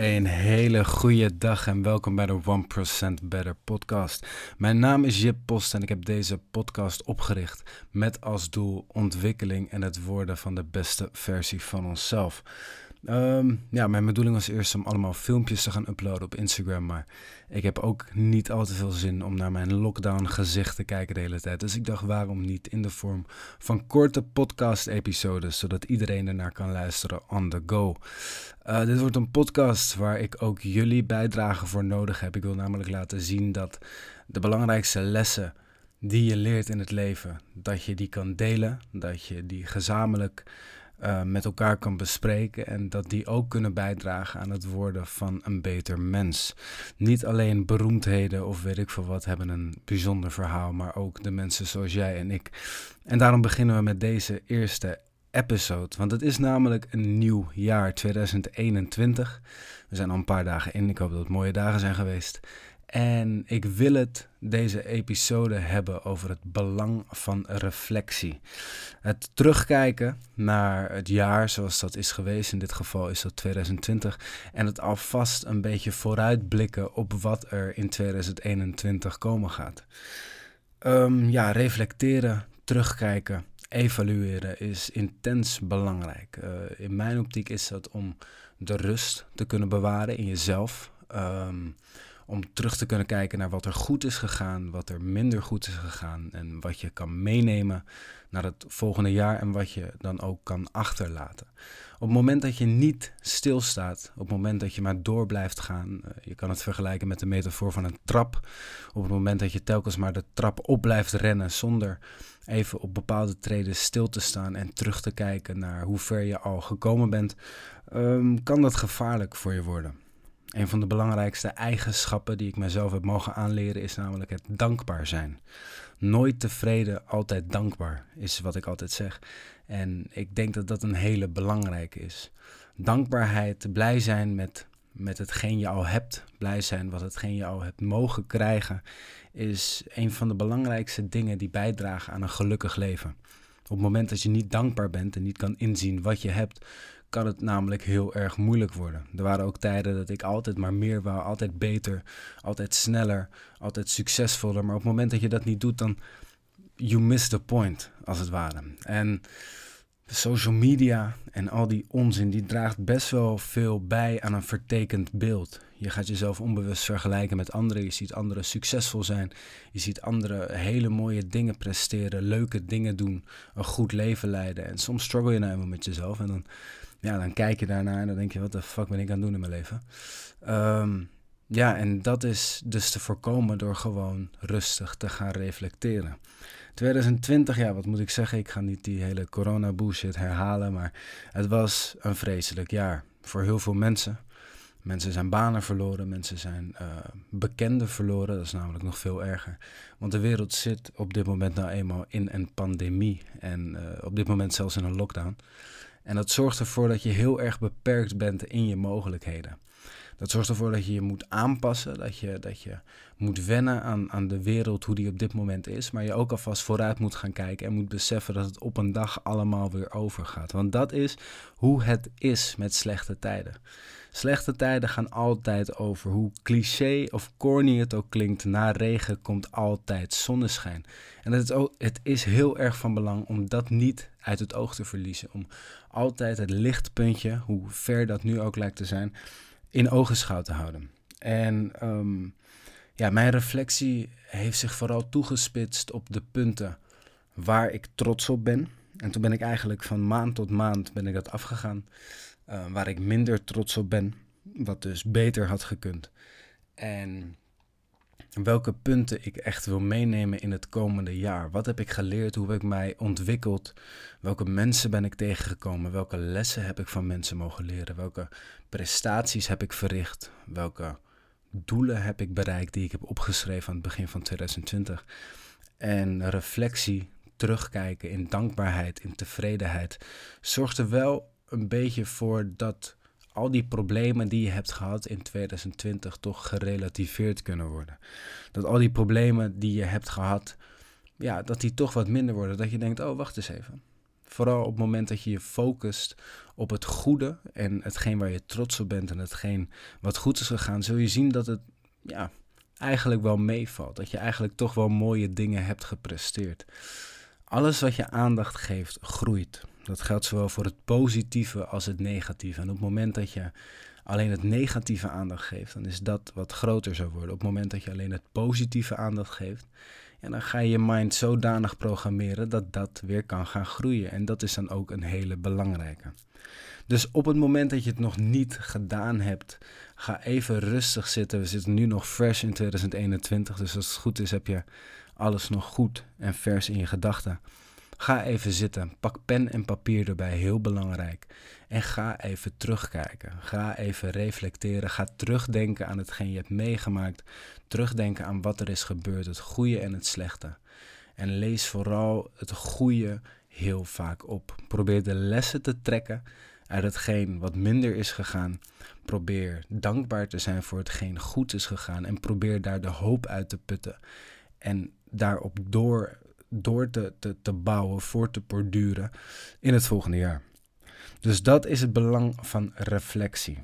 Een hele goede dag en welkom bij de 1% Better podcast. Mijn naam is Jip Post en ik heb deze podcast opgericht met als doel ontwikkeling en het worden van de beste versie van onszelf. Ehm, ja, mijn bedoeling was eerst om allemaal filmpjes te gaan uploaden op Instagram. Maar ik heb ook niet al te veel zin om naar mijn lockdown gezicht te kijken de hele tijd. Dus ik dacht, waarom niet in de vorm van korte podcast-episodes, zodat iedereen ernaar kan luisteren on the go. Uh, dit wordt een podcast waar ik ook jullie bijdrage voor nodig heb. Ik wil namelijk laten zien dat de belangrijkste lessen die je leert in het leven, dat je die kan delen, dat je die gezamenlijk uh, met elkaar kan bespreken en dat die ook kunnen bijdragen aan het worden van een beter mens. Niet alleen beroemdheden of weet ik veel wat hebben een bijzonder verhaal, maar ook de mensen zoals jij en ik. En daarom beginnen we met deze eerste episode, want het is namelijk een nieuw jaar 2021. We zijn al een paar dagen in, ik hoop dat het mooie dagen zijn geweest. En ik wil het deze episode hebben over het belang van reflectie. Het terugkijken naar het jaar zoals dat is geweest, in dit geval is dat 2020, en het alvast een beetje vooruitblikken op wat er in 2021 komen gaat. Um, ja, reflecteren, terugkijken, evalueren is intens belangrijk. Uh, in mijn optiek is dat om de rust te kunnen bewaren in jezelf. Um, om terug te kunnen kijken naar wat er goed is gegaan, wat er minder goed is gegaan en wat je kan meenemen naar het volgende jaar en wat je dan ook kan achterlaten. Op het moment dat je niet stilstaat, op het moment dat je maar door blijft gaan, uh, je kan het vergelijken met de metafoor van een trap. Op het moment dat je telkens maar de trap op blijft rennen zonder even op bepaalde treden stil te staan en terug te kijken naar hoe ver je al gekomen bent, um, kan dat gevaarlijk voor je worden. Een van de belangrijkste eigenschappen die ik mezelf heb mogen aanleren is namelijk het dankbaar zijn. Nooit tevreden, altijd dankbaar is wat ik altijd zeg. En ik denk dat dat een hele belangrijke is. Dankbaarheid, blij zijn met, met hetgeen je al hebt, blij zijn wat hetgeen je al hebt mogen krijgen, is een van de belangrijkste dingen die bijdragen aan een gelukkig leven. Op het moment dat je niet dankbaar bent en niet kan inzien wat je hebt, kan het namelijk heel erg moeilijk worden. Er waren ook tijden dat ik altijd maar meer wou, altijd beter, altijd sneller, altijd succesvoller. Maar op het moment dat je dat niet doet, dan you miss the point, als het ware. En social media en al die onzin, die draagt best wel veel bij aan een vertekend beeld. Je gaat jezelf onbewust vergelijken met anderen. Je ziet anderen succesvol zijn. Je ziet anderen hele mooie dingen presteren, leuke dingen doen, een goed leven leiden. En soms struggle je nou eenmaal met jezelf. En dan ja, dan kijk je daarnaar en dan denk je, wat de fuck ben ik aan het doen in mijn leven? Ehm, ja, en dat is dus te voorkomen door gewoon rustig te gaan reflecteren. 2020, ja, wat moet ik zeggen? Ik ga niet die hele corona bullshit herhalen, maar het was een vreselijk jaar voor heel veel mensen. Mensen zijn banen verloren, mensen zijn uh, bekenden verloren. Dat is namelijk nog veel erger. Want de wereld zit op dit moment nou eenmaal in een pandemie. En uh, op dit moment zelfs in een lockdown. En dat zorgt ervoor dat je heel erg beperkt bent in je mogelijkheden. Dat zorgt ervoor dat je je moet aanpassen, dat je, dat je moet wennen aan, aan de wereld hoe die op dit moment is. Maar je ook alvast vooruit moet gaan kijken en moet beseffen dat het op een dag allemaal weer overgaat. Want dat is hoe het is met slechte tijden. Slechte tijden gaan altijd over. Hoe cliché of corny het ook klinkt, na regen komt altijd zonneschijn. En het ook, het is heel erg van belang om dat niet uit het oog te verliezen. Om altijd het lichtpuntje, hoe ver dat nu ook lijkt te zijn, in ogenschouw te houden. En um, ja, mijn reflectie heeft zich vooral toegespitst op de punten waar ik trots op ben. En toen ben ik eigenlijk van maand tot maand ben ik dat afgegaan. Uh, waar ik minder trots op ben, wat dus beter had gekund. En welke punten ik echt wil meenemen in het komende jaar. Wat heb ik geleerd? Hoe heb ik mij ontwikkeld? Welke mensen ben ik tegengekomen? Welke lessen heb ik van mensen mogen leren? Welke prestaties heb ik verricht? Welke doelen heb ik bereikt die ik heb opgeschreven aan het begin van 2020? En reflectie, terugkijken in dankbaarheid, in tevredenheid, zorgt er wel een beetje voor dat al die problemen die je hebt gehad in 2020 toch gerelativeerd kunnen worden. Dat al die problemen die je hebt gehad, ja, dat die toch wat minder worden. Dat je denkt, oh wacht eens even. vooral op het moment dat je je focust op het goede en hetgeen waar je trots op bent en hetgeen wat goed is gegaan, zul je zien dat het ja, eigenlijk wel meevalt. Dat je eigenlijk toch wel mooie dingen hebt gepresteerd. Alles wat je aandacht geeft, groeit. Dat geldt zowel voor het positieve als het negatieve. En op het moment dat je alleen het negatieve aandacht geeft, dan is dat wat groter zou worden. Op het moment dat je alleen het positieve aandacht geeft, dan ga je je mind zodanig programmeren dat dat weer kan gaan groeien. En dat is dan ook een hele belangrijke. Dus op het moment dat je het nog niet gedaan hebt, ga even rustig zitten. We zitten nu nog fresh in 2021, dus als het goed is heb je alles nog goed en vers in je gedachten. Ga even zitten, pak pen en papier erbij, heel belangrijk. En ga even terugkijken. Ga even reflecteren. Ga terugdenken aan hetgeen je hebt meegemaakt. Terugdenken aan wat er is gebeurd, het goede en het slechte. En lees vooral het goede heel vaak op. Probeer de lessen te trekken uit hetgeen wat minder is gegaan. Probeer dankbaar te zijn voor hetgeen goed is gegaan. En probeer daar de hoop uit te putten. En daarop door, door te, te, te bouwen, voor te borduren in het volgende jaar. Dus dat is het belang van reflectie.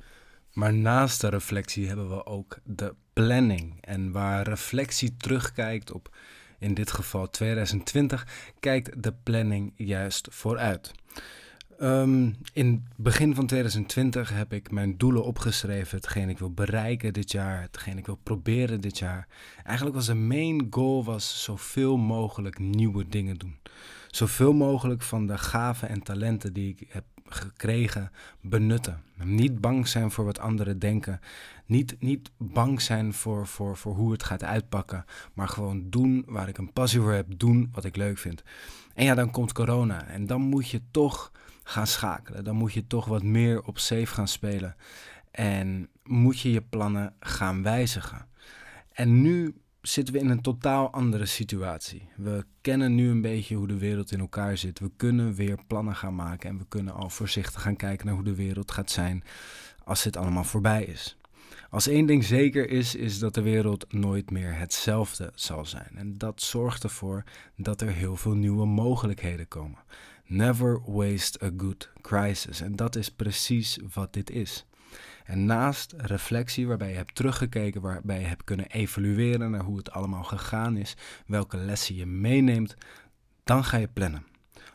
Maar naast de reflectie hebben we ook de planning. En waar reflectie terugkijkt op, in dit geval 2020, kijkt de planning juist vooruit. Um, in het begin van 2020 heb ik mijn doelen opgeschreven. Hetgeen ik wil bereiken dit jaar. Hetgeen ik wil proberen dit jaar. Eigenlijk was de main goal was zoveel mogelijk nieuwe dingen doen. Zoveel mogelijk van de gaven en talenten die ik heb gekregen benutten. Niet bang zijn voor wat anderen denken. Niet, niet bang zijn voor, voor, voor hoe het gaat uitpakken. Maar gewoon doen waar ik een passie voor heb. Doen wat ik leuk vind. En ja, dan komt corona. En dan moet je toch gaan schakelen. Dan moet je toch wat meer op safe gaan spelen. En moet je je plannen gaan wijzigen. En nu zitten we in een totaal andere situatie. We kennen nu een beetje hoe de wereld in elkaar zit. We kunnen weer plannen gaan maken en we kunnen al voorzichtig gaan kijken naar hoe de wereld gaat zijn als dit allemaal voorbij is. Als één ding zeker is, is dat de wereld nooit meer hetzelfde zal zijn. En dat zorgt ervoor dat er heel veel nieuwe mogelijkheden komen. Never waste a good crisis. En dat is precies wat dit is. En naast reflectie, waarbij je hebt teruggekeken, waarbij je hebt kunnen evalueren naar hoe het allemaal gegaan is, welke lessen je meeneemt, dan ga je plannen.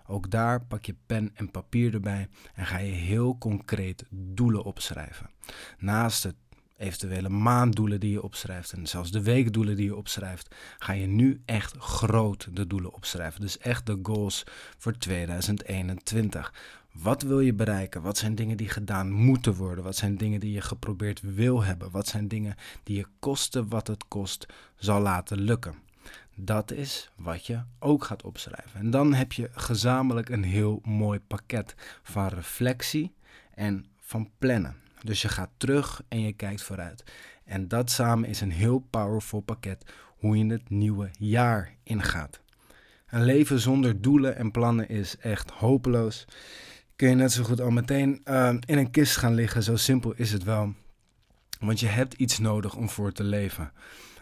Ook daar pak je pen en papier erbij en ga je heel concreet doelen opschrijven. Naast het eventuele maanddoelen die je opschrijft en zelfs de weekdoelen die je opschrijft, ga je nu echt groot de doelen opschrijven. Dus echt de goals voor 2021. Wat wil je bereiken? Wat zijn dingen die gedaan moeten worden? Wat zijn dingen die je geprobeerd wil hebben? Wat zijn dingen die je kosten wat het kost zal laten lukken? Dat is wat je ook gaat opschrijven. En dan heb je gezamenlijk een heel mooi pakket van reflectie en van plannen. Dus je gaat terug en je kijkt vooruit. En dat samen is een heel powerful pakket hoe je het nieuwe jaar ingaat. Een leven zonder doelen en plannen is echt hopeloos. Kun je net zo goed al meteen uh, in een kist gaan liggen, zo simpel is het wel. Want je hebt iets nodig om voor te leven.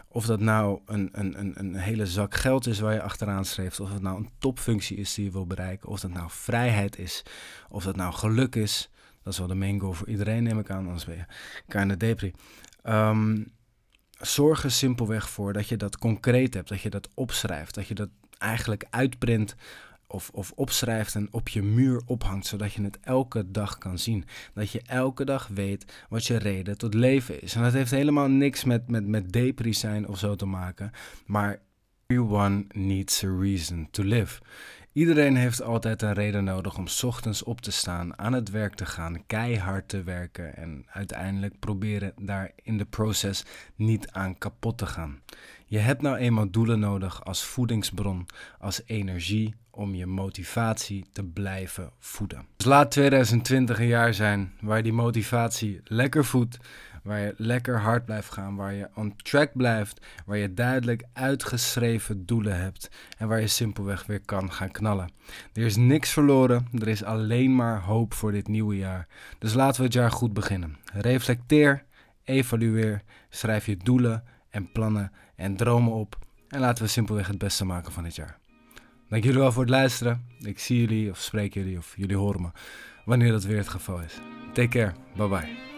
Of dat nou een, een, een, hele zak geld is waar je achteraan schreef, of het nou een topfunctie is die je wil bereiken, of dat nou vrijheid is, of dat nou geluk is. Dat is wel de main goal voor iedereen, neem ik aan, anders ben je keine depri. Um, zorg er simpelweg voor dat je dat concreet hebt, dat je dat opschrijft, dat je dat eigenlijk uitprint of, of opschrijft en op je muur ophangt, zodat je het elke dag kan zien. Dat je elke dag weet wat je reden tot leven is. En dat heeft helemaal niks met, met, met depri zijn of zo te maken, maar everyone needs a reason to live. Iedereen heeft altijd een reden nodig om ochtends op te staan, aan het werk te gaan, keihard te werken en uiteindelijk proberen daar in de proces niet aan kapot te gaan. Je hebt nou eenmaal doelen nodig als voedingsbron, als energie om je motivatie te blijven voeden. Dus laat 2020 een jaar zijn waar die motivatie lekker voedt Waar je lekker hard blijft gaan, waar je on track blijft, waar je duidelijk uitgeschreven doelen hebt en waar je simpelweg weer kan gaan knallen. Er is niks verloren, er is alleen maar hoop voor dit nieuwe jaar. Dus laten we het jaar goed beginnen. Reflecteer, evalueer, schrijf je doelen en plannen en dromen op en laten we simpelweg het beste maken van dit jaar. Dank jullie wel voor het luisteren. Ik zie jullie of spreek jullie of jullie horen me wanneer dat weer het geval is. Take care. Bye bye.